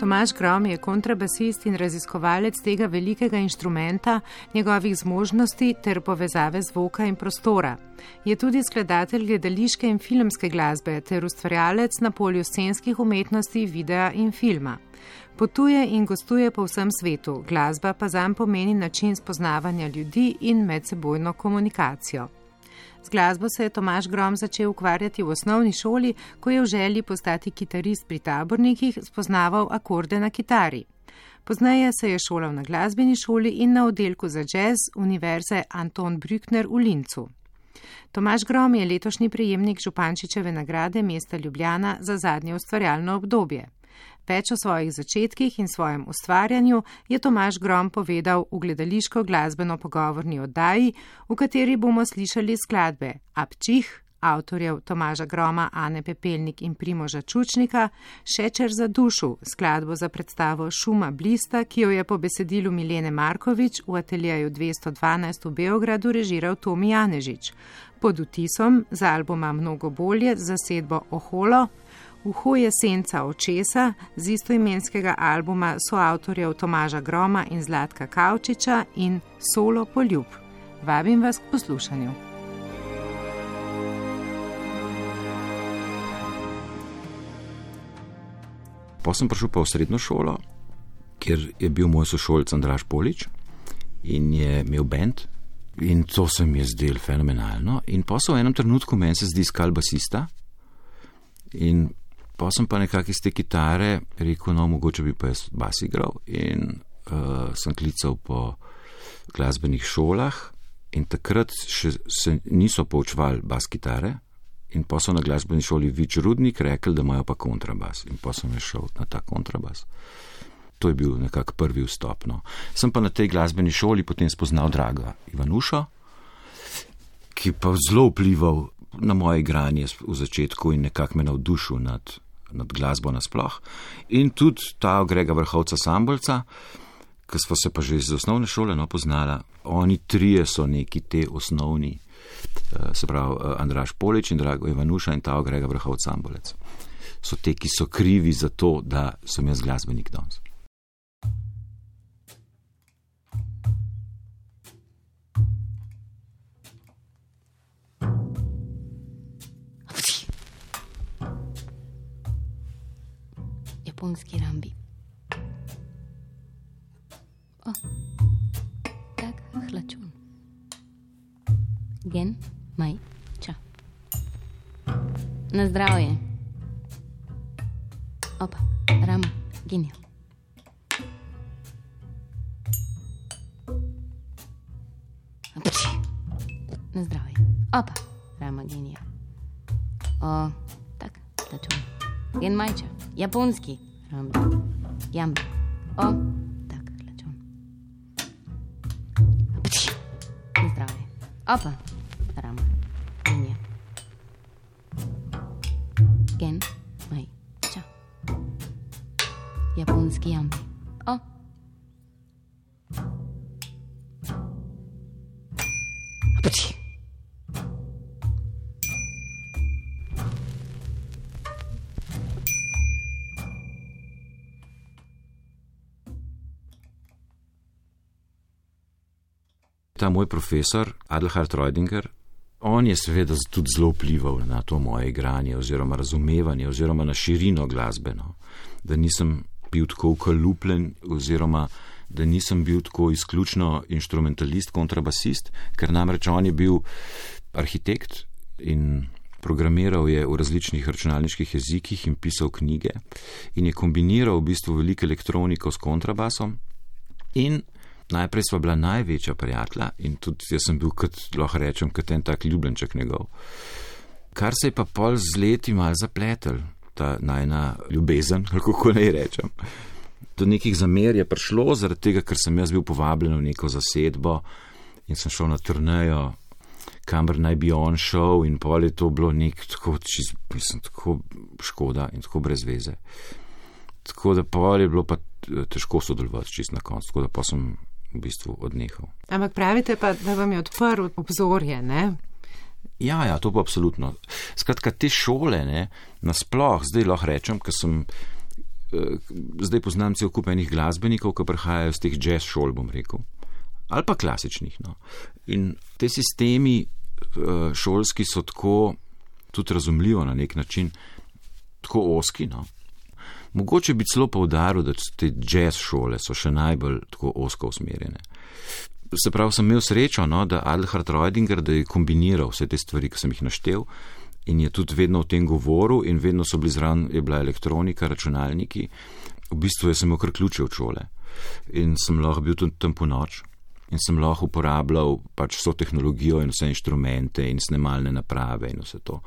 Tomaž Grom je kontrabasist in raziskovalec tega velikega inštrumenta, njegovih zmožnosti ter povezave zvoka in prostora. Je tudi skladatelj gledališke in filmske glasbe ter ustvarjalec na polju scenskih umetnosti, videa in filma. Potuje in gostuje po vsem svetu, glasba pa zanj pomeni način spoznavanja ljudi in medsebojno komunikacijo. Z glasbo se je Tomaš Grom začel ukvarjati v osnovni šoli, ko je v želji postati kitarist pri tabornikih spoznaval akorde na kitari. Pozneje se je šolal na glasbeni šoli in na oddelku za jazz Univerze Anton Brückner v Lincu. Tomaš Grom je letošnji prejemnik Župančičeve nagrade mesta Ljubljana za zadnje ustvarjalno obdobje. Več o svojih začetkih in svojem ustvarjanju je Tomaš Grom povedal v gledališko glasbeno pogovorni oddaji, v kateri bomo slišali skladbe Apčih, avtorjev Tomaža Groma, Ane Pepelnik in Primoža Čučnika, Šečer za dušu, skladbo za predstavo Šuma Blista, ki jo je po besedilu Milene Markovič v ateljeju 212 v Beogradu režiral Tomi Janežič. Pod vtisom za albuma Mnogo bolje za sedbo Oholo, Uho je senca očesa z istoimenskega albuma soavtorjev Tomaža Groma in Zlatka Kavčiča in Solo poljub. Vabim vas k poslušanju. Pa sem prišel pa v srednjo šolo, kjer je bil moj sošolc Andraš Polič in je imel bend. In to se mi je zdelo fenomenalno. In pa so v enem trenutku meni se zdi skal basista. In Pa sem pa nekako iz te kitare rekel, no, mogoče bi pa jaz bas igral in uh, sem klical po glasbenih šolah in takrat še se niso poučvali bas kitare in pa so na glasbeni šoli Vič Rudnik rekli, da imajo pa kontrabas in pa sem šel na ta kontrabas. To je bil nekako prvi vstop. No. Sem pa na tej glasbeni šoli potem spoznal draga Ivanuša, ki pa zelo vplival na moje igranje v začetku in nekako me navdušil nad nad glasbo nasploh. In tudi ta Grega Vrhovca Sambolca, ki smo se pa že iz osnovne šole no, poznala, oni trije so neki te osnovni, eh, se pravi eh, Andraš Polič in Drago Ivanuša in ta Grega Vrhovca Sambolec. So te, ki so krivi za to, da sem jaz glasbenik danes. Japonski rambi. O, tak hlačun. Gen, maj, ča. Na zdravje. Opa, rama, genio. Na zdravje. Opa, rama, genio. O, tak, hlačun. Gen, majča, japonski. Rambo. Jambo. O, tak, lečon. Zdravje. Opa, rama. Linija. Gen, maj, ča. Japonski jambi. Ta moj profesor, Adelhard Reudinger, on je seveda tudi zelo vplival na to moje igranje oziroma razumevanje oziroma na širino glasbeno, da nisem bil tako ukalupljen oziroma da nisem bil tako izključno instrumentalist, kontrabasist, ker namreč on je bil arhitekt in programiral je v različnih računalniških jezikih in pisal knjige in je kombiniral v bistvu veliko elektroniko s kontrabasom in najprej sva bila največja prijatelja in tudi jaz sem bil, kot lahko rečem, kot en tak ljubljenček njegov. Kar se je pa pol z leti mal zapletel, ta najna ljubezen, kako naj rečem. Do nekih zamer je prišlo, zaradi tega, ker sem jaz bil povabljen v neko zasedbo in sem šel na turnejo, kamor naj bi on šel, in pol je to bilo nek tako, čist, mislim, tako škoda in tako brez veze. Tako da pol je bilo pa eh, težko sodelovati čist na koncu, tako da pa sem v bistvu odnehal. Ampak pravite pa, da vam je odprl obzorje, ne? Ja, ja, to pa absolutno. Skratka, te šole, ne, nasploh, zdaj lahko rečem, ker sem, eh, zdaj poznam cel kup enih glasbenikov, ki prihajajo z teh jazz šol, bom rekel, ali pa klasičnih. No. In te sistemi eh, šolski so tako, tudi razumljivo na nek način, tako oski. No. Mogoče bi celo povdaril, da te jazz šole so še najbolj tako osko usmerjene. Se pravi, sem imel srečo, no, da Adelhard Reudinger, da je kombiniral vse te stvari, ki sem jih naštel in je tudi vedno o tem govoril in vedno so bili zraven, je bila elektronika, računalniki. V bistvu sem imel kar ključe od šole in sem lahko bil tudi tam po noč in sem lahko uporabljal pač vso tehnologijo in vse inštrumente in snemalne naprave in vse to.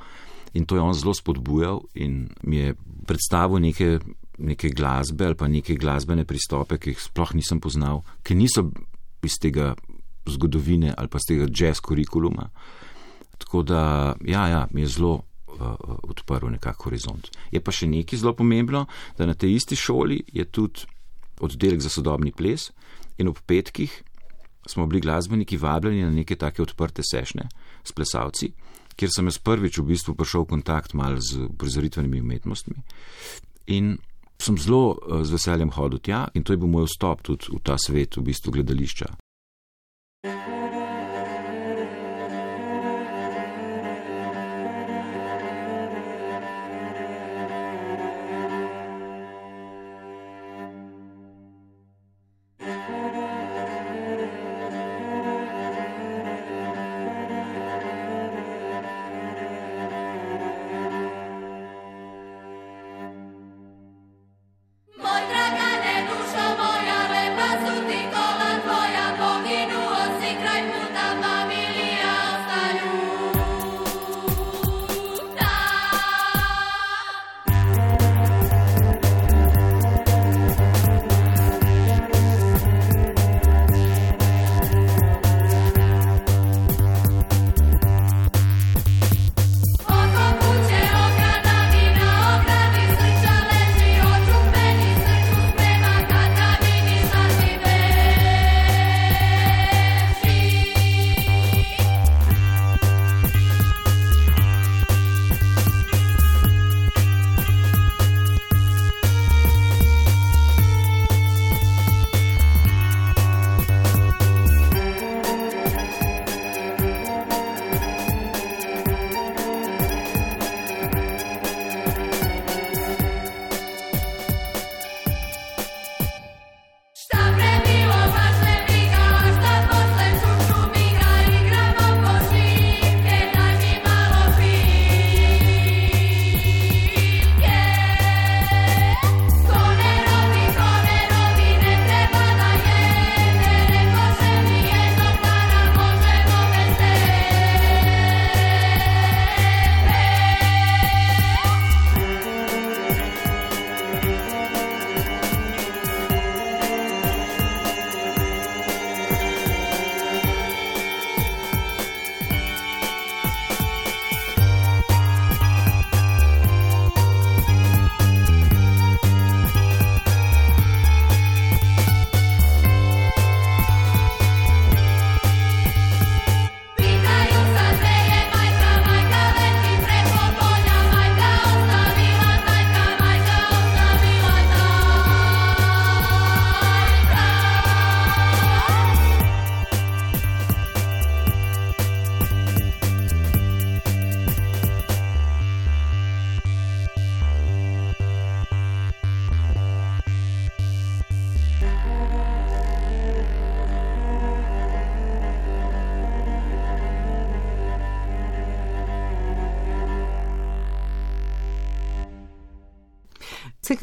In to je on zelo spodbujal in mi je predstavil neke, neke glasbe ali pa neke glasbene pristope, ki jih sploh nisem poznal, ki niso iz tega zgodovine ali pa iz tega jazz kurikuluma. Tako da, ja, ja, mi je zelo uh, odprl nekako horizont. Je pa še nekaj zelo pomembno, da na tej isti šoli je tudi oddelek za sodobni ples in ob petkih smo bili glasbeniki vabljeni na neke take odprte sešne s plesalci, kjer sem jaz prvič v bistvu prišel v kontakt mal z prizoritvenimi umetnostmi. In sem zelo z veseljem hodil tja in to je bil moj vstop tudi v ta svet, v bistvu gledališča. Moj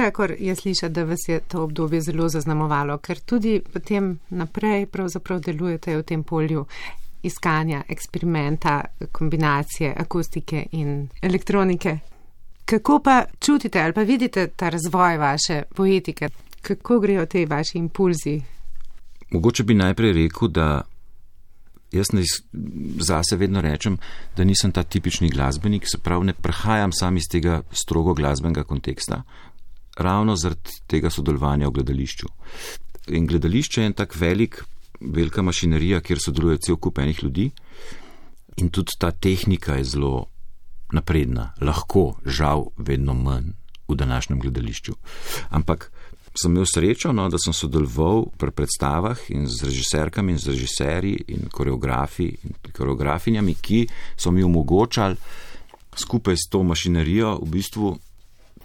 Vsekakor je slišati, da vas je to obdobje zelo zaznamovalo, ker tudi potem naprej pravzaprav delujete v tem polju iskanja, eksperimenta, kombinacije akustike in elektronike. Kako pa čutite ali pa vidite ta razvoj vaše poetike? Kako grejo te vaši impulzi? Mogoče bi najprej rekel, da jaz zase vedno rečem, da nisem ta tipični glasbenik, se pravi, ne prihajam sam iz tega strogo glasbenega konteksta, ravno zaradi tega sodelovanja v gledališču. In gledališče je en tak velik, velika mašinerija, kjer sodeluje cel kup enih ljudi in tudi ta tehnika je zelo napredna, lahko, žal, vedno manj v današnjem gledališču. Ampak sem imel srečo, no, da sem sodeloval pri predstavah in z režiserkami in z režiserji in koreografi in koreografinjami, ki so mi omogočali skupaj s to mašinerijo v bistvu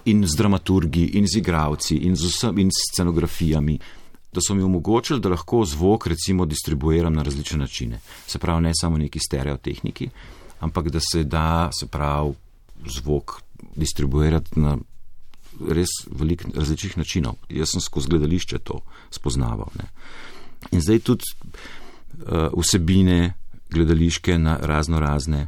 in z dramaturgi in z igravci in z vsem in s scenografijami, da so mi omogočili, da lahko zvok recimo distribuiram na različne načine. Se pravi, ne samo neki stereotehniki, ampak da se da, se pravi, zvok distribuirati na res velik različnih načinov. Jaz sem skozi gledališče to spoznaval. Ne. In zdaj tudi uh, vsebine gledališke na razno razne.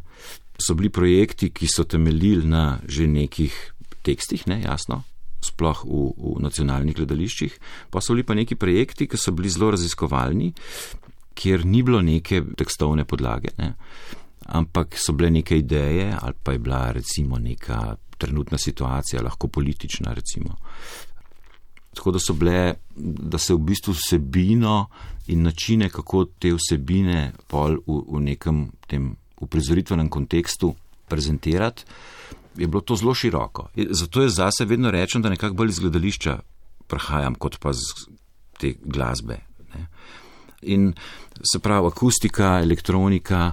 So bili projekti, ki so temeljili na že nekih tekstih, ne, jasno, sploh v, v nacionalnih gledališčih, pa so bili pa neki projekti, ki so bili zelo raziskovalni, kjer ni bilo neke tekstovne podlage, ne, ampak so bile neke ideje ali pa je bila recimo neka trenutna situacija, lahko politična recimo. Tako da so bile, da se v bistvu vsebino in načine, kako te vsebine pol v, v nekem tem uprizoritvenem kontekstu prezentirati, je bilo to zelo široko. Zato jaz zase vedno rečem, da nekako bolj iz gledališča prihajam, kot pa z te glasbe. Ne. In se pravi, akustika, elektronika,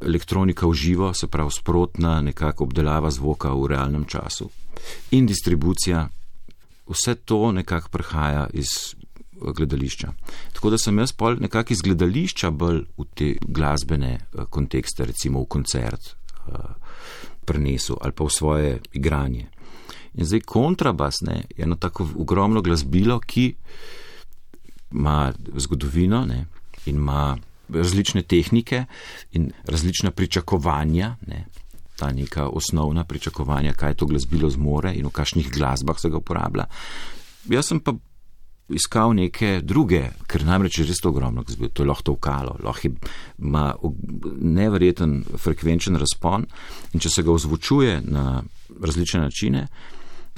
elektronika v živo, se pravi, sprotna nekako obdelava zvoka v realnem času in distribucija, vse to nekako prihaja iz eh, gledališča. Tako da sem jaz pol nekako iz gledališča bolj v te glasbene eh, kontekste, recimo v koncert eh, prenesel ali pa v svoje igranje. In zdaj kontrabas ne, je eno tako ogromno glasbilo, ki ima zgodovino ne, in ima različne tehnike in različna pričakovanja, ne, ta neka osnovna pričakovanja, kaj to glasbilo zmore in v kakšnih glasbah se ga uporablja. Jaz sem pa iskal neke druge, ker namreč je res to ogromno glasbilo, to je lahko to vkalo, lahko ima neverjeten frekvenčen razpon in če se ga ozvučuje na različne načine,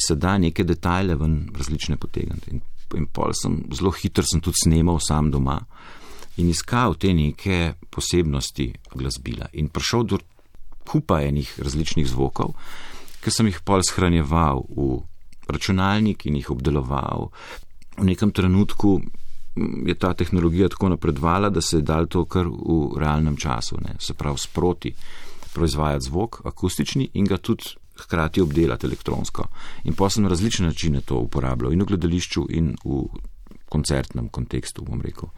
se da neke detajle ven različne potegniti. In, in pol sem zelo hitro sem tudi snemal sam doma in iskal te neke posebnosti glasbila in prišel do kupa enih različnih zvokov, ki sem jih pol shranjeval v računalnik in jih obdeloval. V nekem trenutku mm, je ta tehnologija tako napredovala, da se je dal to kar v realnem času, ne, se pravi sproti proizvajati zvok akustični in ga tudi hkrati obdelati elektronsko. In pa sem na različne načine to uporabljal in v gledališču in v koncertnem kontekstu, bom rekel.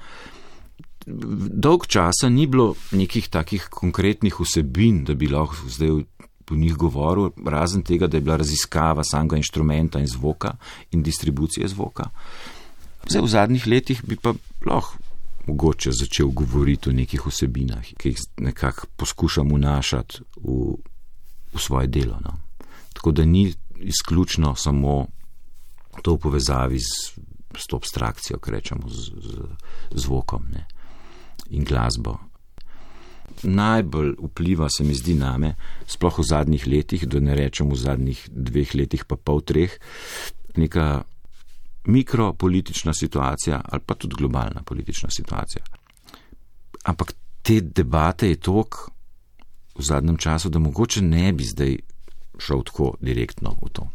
Dolg časa ni bilo nekih takih konkretnih vsebin, da bi lahko zdaj po njih govoril, razen tega, da je bila raziskava samega inštrumenta in zvoka in distribucije zvoka. Zdaj v zadnjih letih bi pa lahko mogoče začel govoriti o nekih vsebinah, ki jih nekako poskušam vnašati v, v svoje delo. No. Tako da ni izključno samo to v povezavi z, s to abstrakcijo, ki rečemo, z, z zvokom ne. in glasbo. Najbolj vpliva se mi zdi name, sploh v zadnjih letih, da ne rečem v zadnjih dveh letih, pa pol treh, neka mikropolitična situacija ali pa tudi globalna politična situacija. Ampak te debate je tok v zadnjem času, da mogoče ne bi zdaj šel tako direktno v to.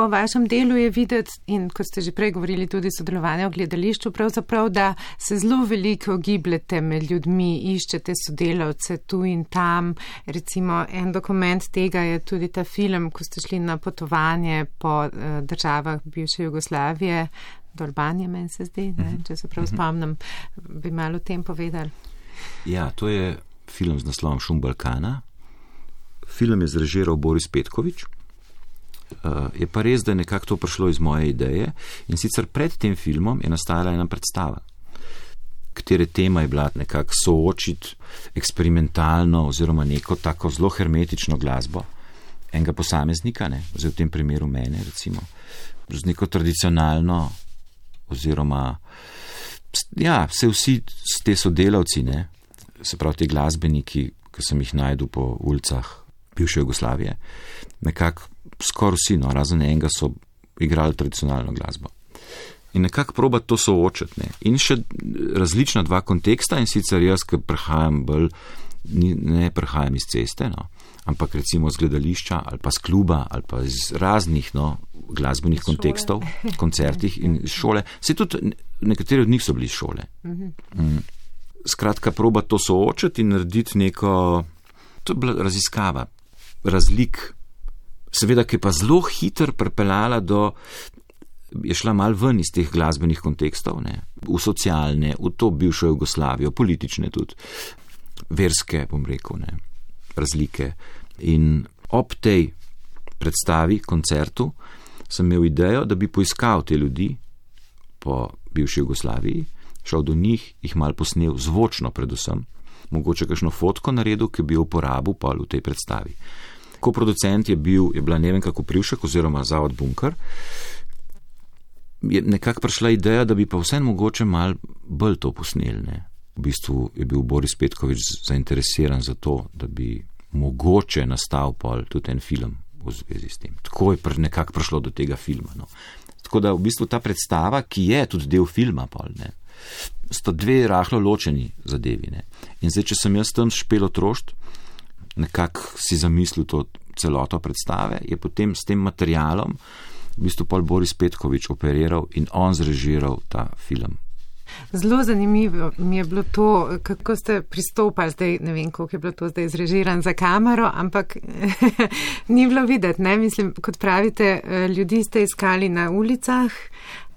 Po vašem delu je videti, in kot ste že prej govorili, tudi sodelovanje v gledališču, pravzaprav, da se zelo veliko gibljete med ljudmi, iščete sodelavce tu in tam. Recimo, en dokument tega je tudi ta film, ko ste šli na potovanje po uh, državah bivše Jugoslavije do Albanije, meni se zdi, ne, če se prav spomnim, bi malo o tem povedali. Ja, to je film z naslovom Šum Balkana. Film je zrežiral Boris Petkovič. Uh, je pa res, da je nekako to prišlo iz moje ideje in sicer pred tem filmom je nastala ena predstava, katere tema je bila nekako soočiti eksperimentalno oziroma neko tako zelo hermetično glasbo enega posameznika, ne, zdaj v tem primeru mene, recimo, z neko tradicionalno oziroma ja, vse vsi te sodelavci, ne, se pravi ti glasbeniki, ki sem jih najdel po ulicah bivše Jugoslavije, nekako skoraj vsi, no, razen enega so igrali tradicionalno glasbo. In nekako proba to soočati. Ne. In še različna dva konteksta, in sicer jaz, ki prihajam bolj, ne prihajam iz ceste, no, ampak recimo z gledališča ali pa z kluba ali pa iz raznih no, glasbenih kontekstov, koncertih in šole. Se tudi nekateri od njih so bili iz šole. Mm. Skratka, proba to soočati in narediti neko, to je bila raziskava razlik, seveda, ki je pa zelo hitro pripeljala do, je šla mal ven iz teh glasbenih kontekstov, ne, v socialne, v to bivšo Jugoslavijo, politične tudi, verske, bom rekel, ne, razlike. In ob tej predstavi, koncertu, sem imel idejo, da bi poiskal te ljudi po bivši Jugoslaviji, šel do njih, jih mal posnel zvočno, predvsem, mogoče kakšno fotko naredil, ki bi jo uporabil pa v tej predstavi. Ko producent je bil, je bila ne vem kako privšek oziroma Zavod Bunker, je nekako prišla ideja, da bi pa vsem mogoče mal bolj to posneli. Ne. V bistvu je bil Boris Petkovič zainteresiran za to, da bi mogoče nastal pol tudi en film v zvezi s tem. Tako je pr nekako prišlo do tega filma. No. Tako da v bistvu ta predstava, ki je tudi del filma, pol, ne, sta dve rahlo ločeni zadevi. Ne. In zdaj, če sem jaz tam špelo trošt, nekako si zamislil to celoto predstave, je potem s tem materialom v bistvu pol Boris Petkovič operiral in on zrežiral ta film. Zelo zanimivo mi je bilo to, kako ste pristopali zdaj, ne vem, koliko je bilo to zdaj zrežiran za kamero, ampak ni bilo videti, ne, mislim, kot pravite, eh, ljudi ste iskali na ulicah,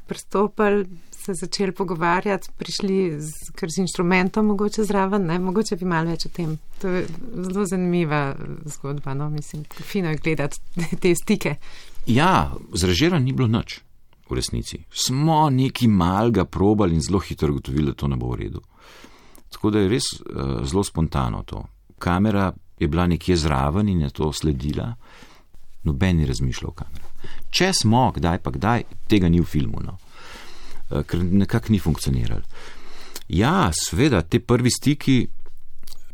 pristopali, se začeli pogovarjati, prišli z, z inštrumentom mogoče zraven, ne, mogoče bi malo več o tem. To je zelo zanimiva zgodba, no, mislim, fino je gledati te stike. Ja, zrežiran ni bilo nič v resnici. Smo neki malga probali in zelo hitro ugotovili, da to ne bo v redu. Tako da je res uh, zelo spontano to. Kamera je bila nekje zraven in je to sledila, noben ni razmišljal o kameri. Če smo, kdaj pa kdaj, tega ni v filmu, no. Uh, ker nekako ni funkcioniral. Ja, seveda, te prvi stiki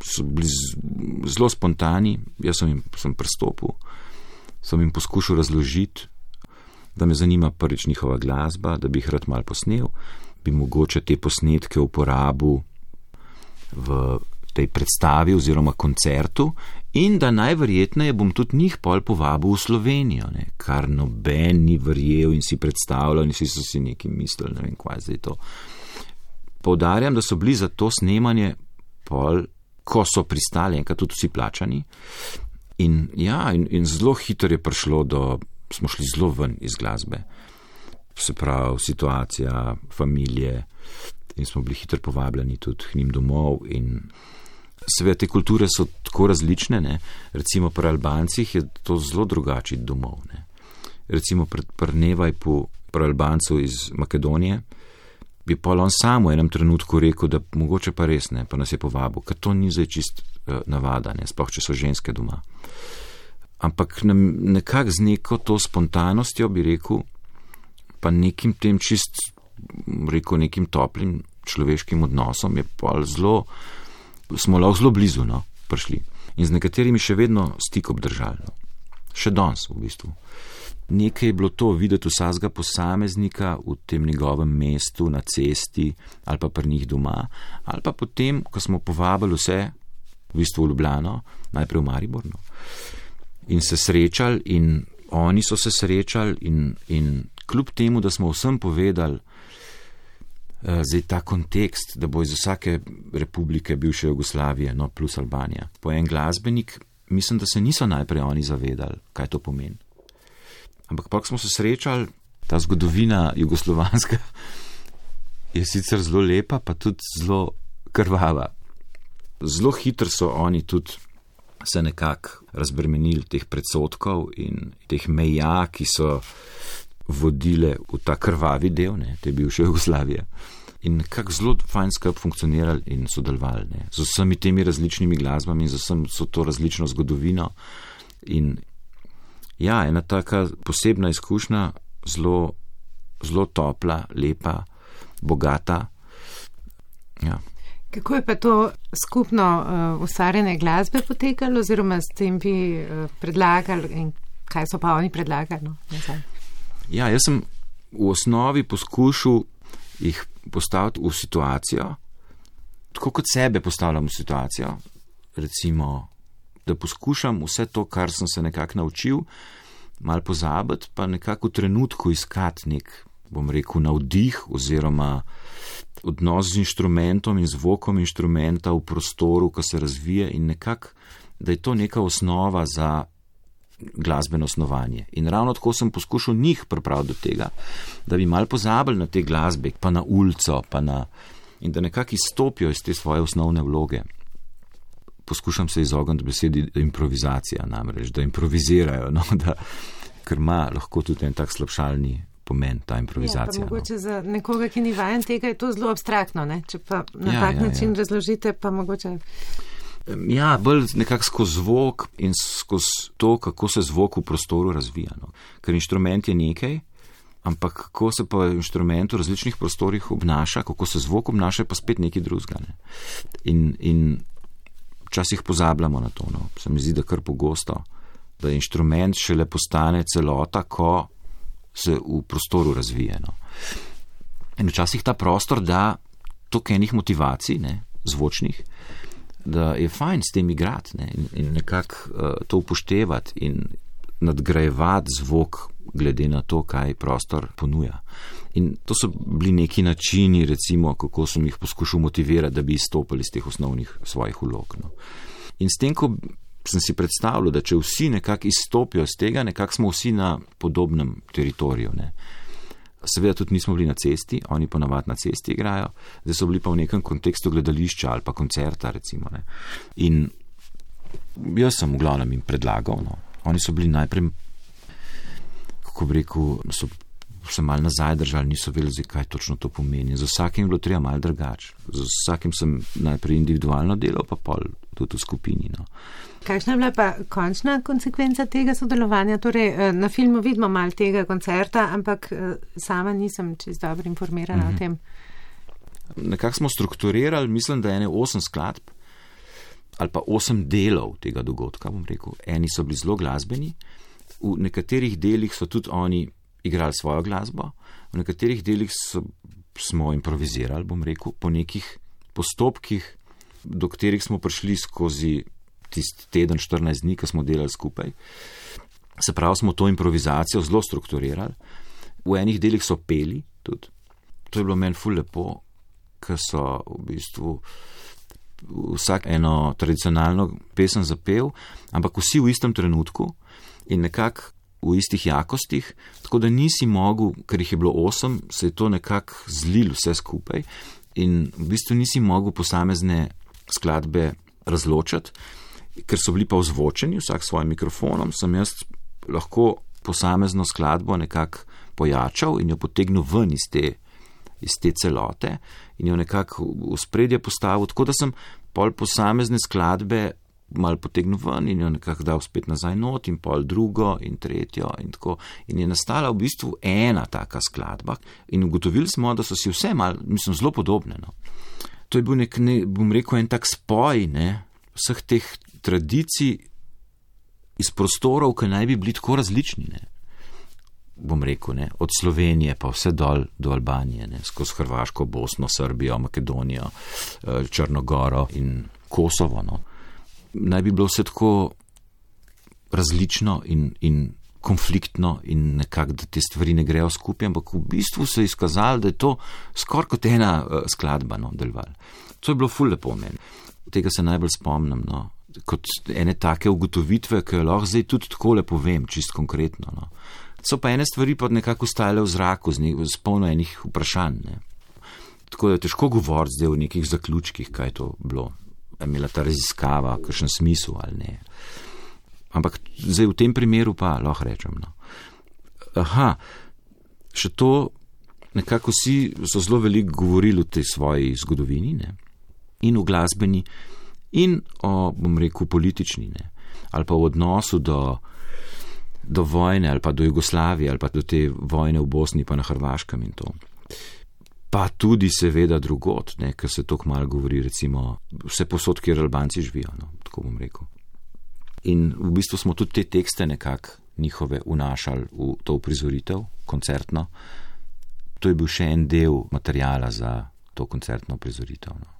so bili zelo spontani, jaz sem jim sem pristopil, sem jim poskušal razložiti, da me zanima prvič njihova glasba, da bi jih rad mal posnel, bi mogoče te posnetke uporabil v tej predstavi oziroma koncertu in da najverjetneje bom tudi njih pol povabil v Slovenijo, ne, kar noben ni verjel in si predstavljal in vsi so si nekaj mislili, ne vem, kaj zdaj to. Poudarjam, da so bili za to snemanje pol, ko so pristali, enkrat tudi vsi plačani. In, ja, in, in zelo hitro je prišlo do, smo šli zelo ven iz glasbe. Se pravi, situacija, familije, in smo bili hitro povabljeni tudi k njim domov. In seveda te kulture so tako različne, ne? recimo pri Albancih je to zelo drugače domov. Ne? Recimo pri, pri Nevajpu, pri Albancu iz Makedonije, bi pa on sam v enem trenutku rekel, da mogoče pa res ne, pa nas je povabil, ker to ni zdaj čist uh, navada, ne, sploh če so ženske doma. Ampak nekako z neko to spontanostjo bi rekel, pa nekim tem čist, rekel, nekim toplim človeškim odnosom je pa zelo, smo lahko zelo blizu, no, prišli. In z nekaterimi še vedno stik obdržali. No. Še danes, v bistvu. Nekaj je bilo to videti vsakega posameznika v tem njegovem mestu, na cesti ali pa pri njih doma, ali pa potem, ko smo povabili vse, v bistvu v Ljubljano, najprej v Mariborno. In se srečali, in oni so se srečali, in, in kljub temu, da smo vsem povedali, zdaj ta kontekst, da bo iz vsake republike bivše Jugoslavije, no plus Albanija, po en glasbenik, mislim, da se niso najprej oni zavedali, kaj to pomeni. Ampak pa, smo se srečali, ta zgodovina jugoslovanska je sicer zelo lepa, pa tudi zelo krvava. Zelo hitro so oni tudi se nekako razbremenili teh predsotkov in teh meja, ki so vodile v ta krvavi del, ne, te bivše Jugoslavije. In nekako zelo fajn skup funkcionirali in sodelovali ne, z vsemi temi različnimi glasbami in z vsem to različno zgodovino. In ja, ena taka posebna izkušnja, zelo, zelo topla, lepa, bogata. Ja. Kako je pa to skupno uh, ustvarjanje glasbe potekalo, oziroma s tem vi uh, predlagali in kaj so pa oni predlagali? No? Ja, jaz sem v osnovi poskušal jih postaviti v situacijo, tako kot sebe postavljam v situacijo, recimo, da poskušam vse to, kar sem se nekako naučil, mal pozabiti, pa nekako v trenutku iskati nek, bom rekel, navdih oziroma odnos z inštrumentom in zvokom inštrumenta v prostoru, ko se razvije in nekako, da je to neka osnova za glasbeno osnovanje. In ravno tako sem poskušal njih pripraviti do tega, da bi mal pozabili na te glasbe, pa na ulico, pa na. in da nekako izstopijo iz te svoje osnovne vloge. Poskušam se izogniti besedi improvizacija, namreč, da improvizirajo, no, da, ker ima lahko tudi en tak slabšalni pomen ta Ja, improvizacija. pa mogoče za nekoga, ki ni vajen tega, je to zelo abstraktno. Ne? Če pa na Ja, tak ja, način ja. razložite, pa mogoče. Ja, bolj nekako skozi zvok in skozi to, kako se zvok v prostoru razvija. No. Ker inštrument je nekaj, ampak kako se pa inštrument v različnih prostorih obnaša, kako se zvok obnaša, pa spet nekaj drugega. Ne. In, in včasih pozabljamo na to. No. Se mi zdi, da kar pogosto, da inštrument šele postane celota, ko se v prostoru razvije. No. In včasih ta prostor da toliko enih motivacij, ne, zvočnih, da je fajn s tem igrati ne, in, in nekako uh, to upoštevati in nadgrajevati zvok, glede na to, kaj prostor ponuja. In to so bili neki načini, recimo, kako sem jih poskušal motivirati, da bi izstopili iz teh osnovnih svojih ulog. No. In s tem, ko sem si predstavljal, da če vsi nekako izstopijo iz tega, nekako smo vsi na podobnem teritoriju. Ne. Seveda tudi nismo bili na cesti, oni pa navad na cesti igrajo, zdaj so bili pa v nekem kontekstu gledališča ali pa koncerta. Recimo, ne. In jaz sem v glavnem jim predlagal. No. Oni so bili najprej, kako bi rekel, so se mal nazaj držali, niso vedeli, kaj točno to pomeni. Z vsakim je bilo treba mal drugače. Z vsakim sem najprej individualno delal, pa pol tudi v skupini. No. Kakšna je bila pa končna konsekvenca tega sodelovanja? Torej, eh, na filmu vidimo mal tega koncerta, ampak eh, sama nisem čist dobro informirana Mhm. o tem. Nekako smo strukturirali, mislim, da je ene osem skladb ali pa osem delov tega dogodka. bom Rekel. Eni so bili zelo glasbeni, v nekaterih delih so tudi oni igrali svojo glasbo, v nekaterih delih so, smo improvizirali, bom rekel, po nekih postopkih, do katerih smo prišli skozi tisti teden, 14 dni, ko smo delali skupaj. Se pravi, smo to improvizacijo zelo strukturirali. V enih delih so peli tudi. To je bilo meni ful lepo, ker so v bistvu vsak eno tradicionalno pesem zapel, ampak vsi v istem trenutku in nekako v istih jakostih, tako da nisi mogel, ker jih je bilo osem, se je to nekako zlil vse skupaj in v bistvu nisi mogel posamezne skladbe razločati, ker so bili pa ozvočeni, vsak s svojim mikrofonom, sem jaz lahko posamezno skladbo nekako pojačal in jo potegnil ven iz te, iz te celote in jo nekako v spredje postavil, tako da sem pol posamezne skladbe mal potegnil ven in jo nekako dal spet nazaj not in pol drugo in tretjo in tako. In je nastala v bistvu ena taka skladba in ugotovili smo, da so si vse mal, mislim, zelo podobne. No. To je bil nek, ne, bom rekel, en tak spoj ne, vseh teh tradicij iz prostorov, ki naj bi bili tako različni. Ne. Bom rekel, ne, od Slovenije pa vse dol do Albanije, ne, skozi Hrvaško, Bosno, Srbijo, Makedonijo, eh, Črnogoro in Kosovo. No. Naj bi bilo vse tako različno in, in konfliktno in nekako, da te stvari ne grejo skupaj, ampak v bistvu se je izkazalo, da je to skoraj kot ena uh, skladba, no, deloval. To je bilo ful lepo meni. Tega se najbolj spomnim, no, kot ene take ugotovitve, ki jo lahko zdaj tudi tako lepo vem, čist konkretno. No. So pa ene stvari pa nekako stajale v zraku, z, ne, z polno enih vprašanj. Ne. Tako da je težko govoriti zdaj o nekih zaključkih, kaj je to bilo. Imela ta raziskava kakšen smisel ali ne. Ampak zdaj v tem primeru pa lahko rečem. No. Aha, še to, nekako vsi so zelo veliko govorili o tej svoji zgodovini ne? in v glasbeni, in o, bom rekel, politični, ne? ali pa v odnosu do, do vojne, ali pa do Jugoslavije, ali pa do te vojne v Bosni, pa na Hrvaškem in to. Pa tudi, seveda, drugot, ker se tako malo govori, recimo, vse posod, kjer Albanci živijo, no, tako bom rekel. In v bistvu smo tudi te tekste nekako njihove vnašali v to uprizoritev, koncertno. To je bil še en del materijala za to koncertno uprizoritev. No.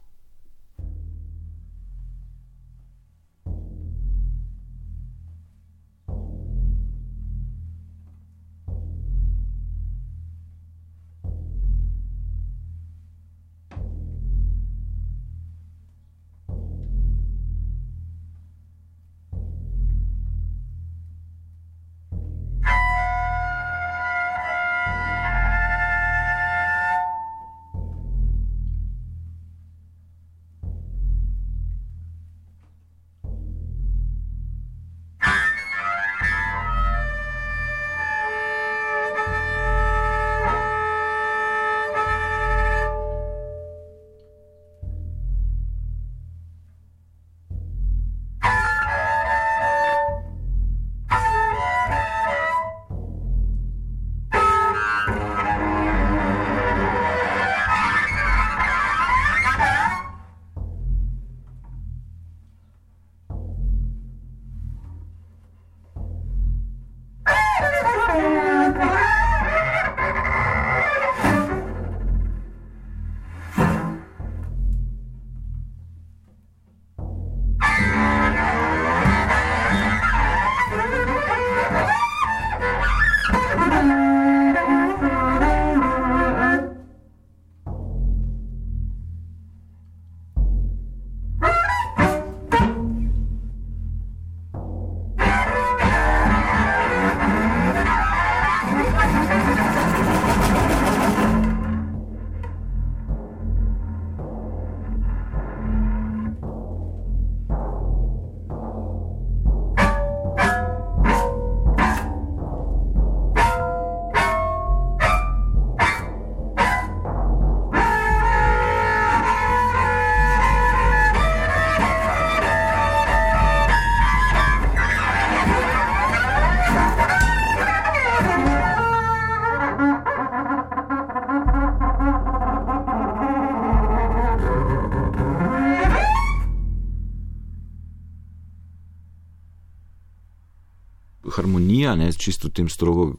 Ne, čisto v tem strogo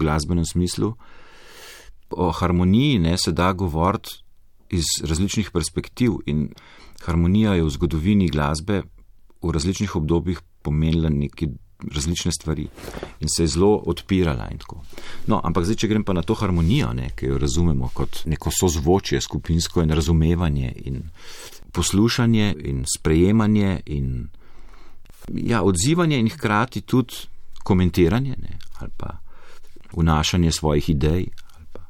glasbenem smislu. O harmoniji ne, se da govoriti iz različnih perspektiv in harmonija je v zgodovini glasbe v različnih obdobjih pomenila neke različne stvari in se je zelo odpirala. No, ampak zdaj, če grem pa na to harmonijo, ne, ki jo razumemo kot neko sozvočje, skupinsko in razumevanje in poslušanje in sprejemanje in ja, odzivanje in hkrati tudi komentiranje ne, ali pa vnašanje svojih idej ali pa,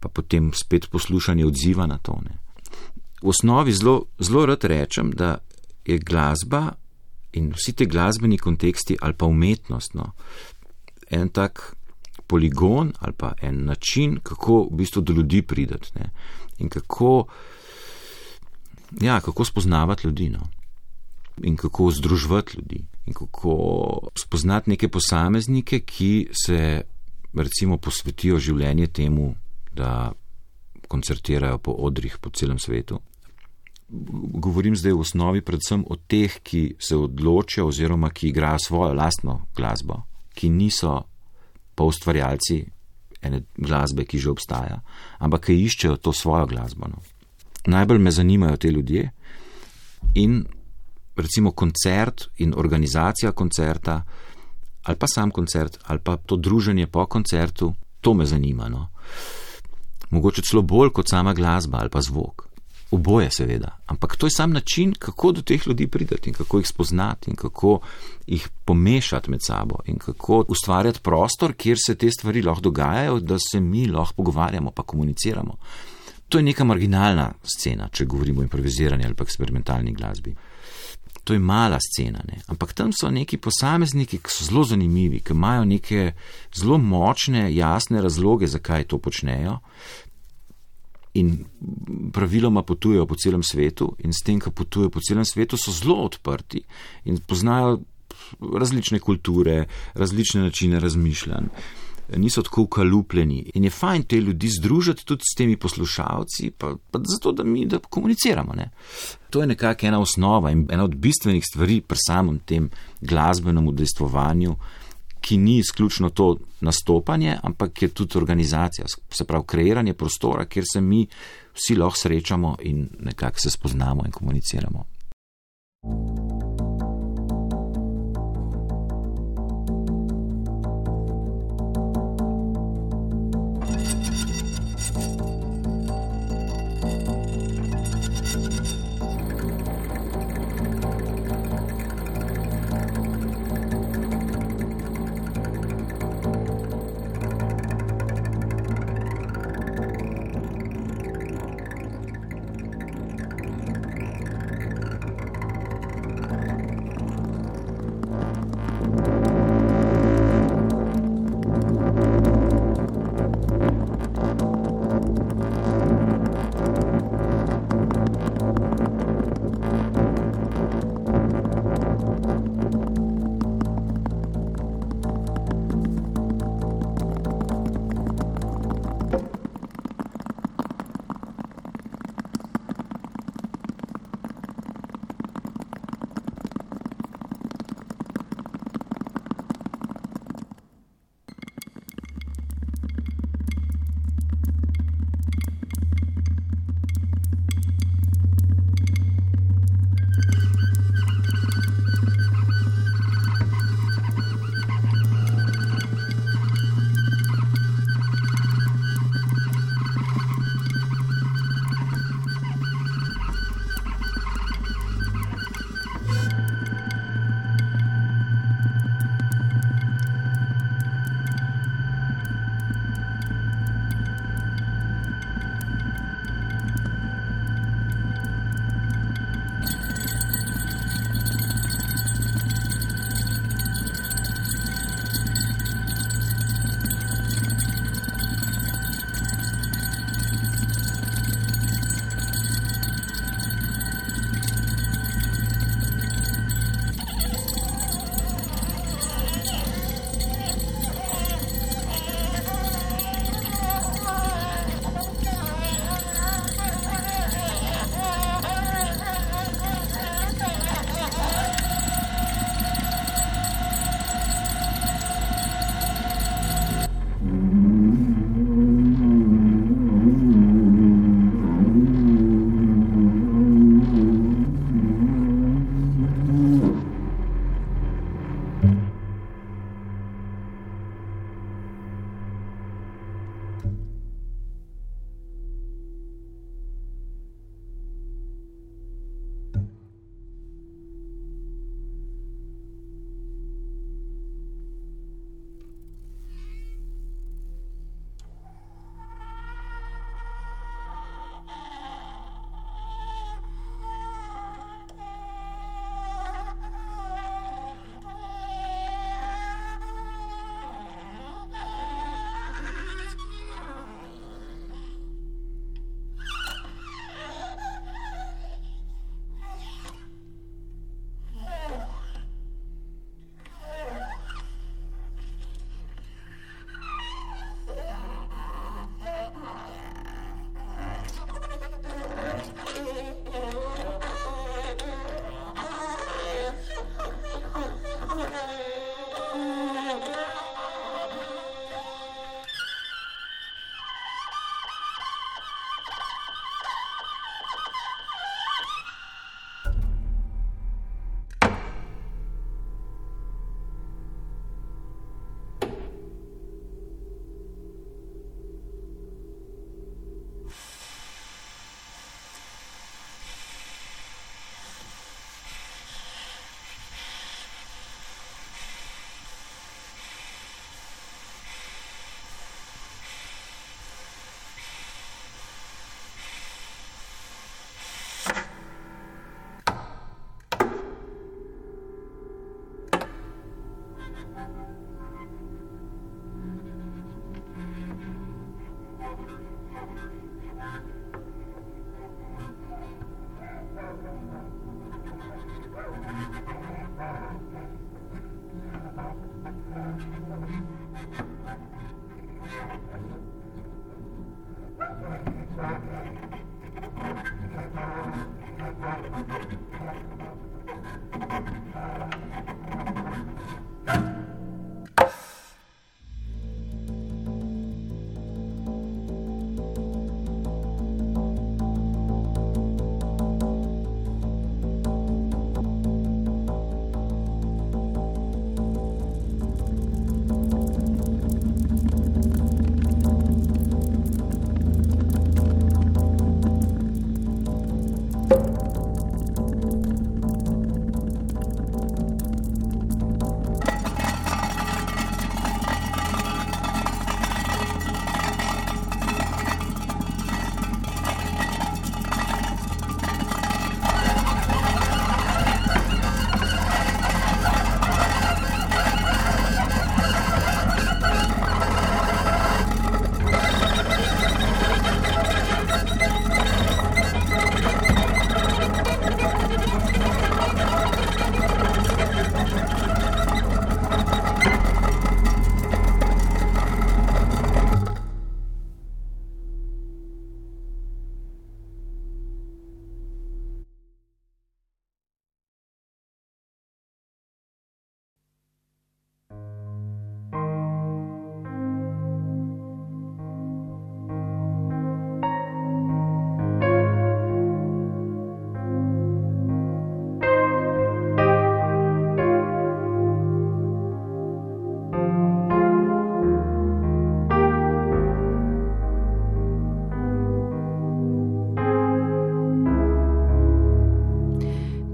pa potem spet poslušanje odziva na to. Ne. V osnovi zelo, zelo rad rečem, da je glasba in vsi te glasbeni konteksti ali pa umetnost no, en tak poligon ali pa en način, kako v bistvu do ljudi prideti ne, in kako, ja, kako spoznavati ljudi. No in kako združiti ljudi, in kako spoznati neke posameznike, ki se recimo posvetijo življenje temu, da koncertirajo po odrih po celem svetu. Govorim zdaj v osnovi predvsem o teh, ki se odločijo oziroma ki igrajo svojo lastno glasbo, ki niso pa ustvarjalci ene glasbe, ki že obstaja, ampak ki iščejo to svojo glasbo. No. Najbolj me zanimajo te ljudje in recimo koncert in organizacija koncerta, ali pa sam koncert, ali pa to druženje po koncertu, to me zanima. No. Mogoče celo bolj kot sama glasba ali pa zvok. Oboje, seveda. Ampak to je sam način, kako do teh ljudi prideti in kako jih spoznati in kako jih pomešati med sabo in kako ustvarjati prostor, kjer se te stvari lahko dogajajo, da se mi lahko pogovarjamo pa komuniciramo. To je neka marginalna scena, če govorimo o improviziranju ali pa eksperimentalni glasbi. To je mala scena, ne? ampak tam so neki posamezniki, ki so zelo zanimivi, ki imajo neke zelo močne, jasne razloge, zakaj to počnejo. In praviloma potujejo po celem svetu, in s tem, ko potujejo po celem svetu, so zelo odprti in poznajo različne kulture, različne načine razmišljanj, niso tako ukalupljeni. In je fajn te ljudi združiti tudi s temi poslušalci, pa, pa zato, da mi da komuniciramo. Ne? To je nekako ena osnova in ena od bistvenih stvari pri samem tem glasbenem udejstvovanju, ki ni izključno to nastopanje, ampak je tudi organizacija, se pravi kreiranje prostora, kjer se mi vsi lahko srečamo in nekako se spoznamo in komuniciramo.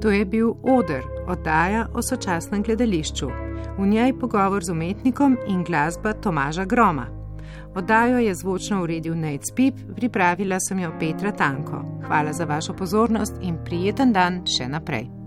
To je bil Oder, oddaja o sočasnem gledališču. V njej pogovor z umetnikom in glasba Tomaža Groma. Oddajo je zvočno uredil Nate Spip, pripravila sem jo Petra Tanko. Hvala za vašo pozornost in prijeten dan še naprej.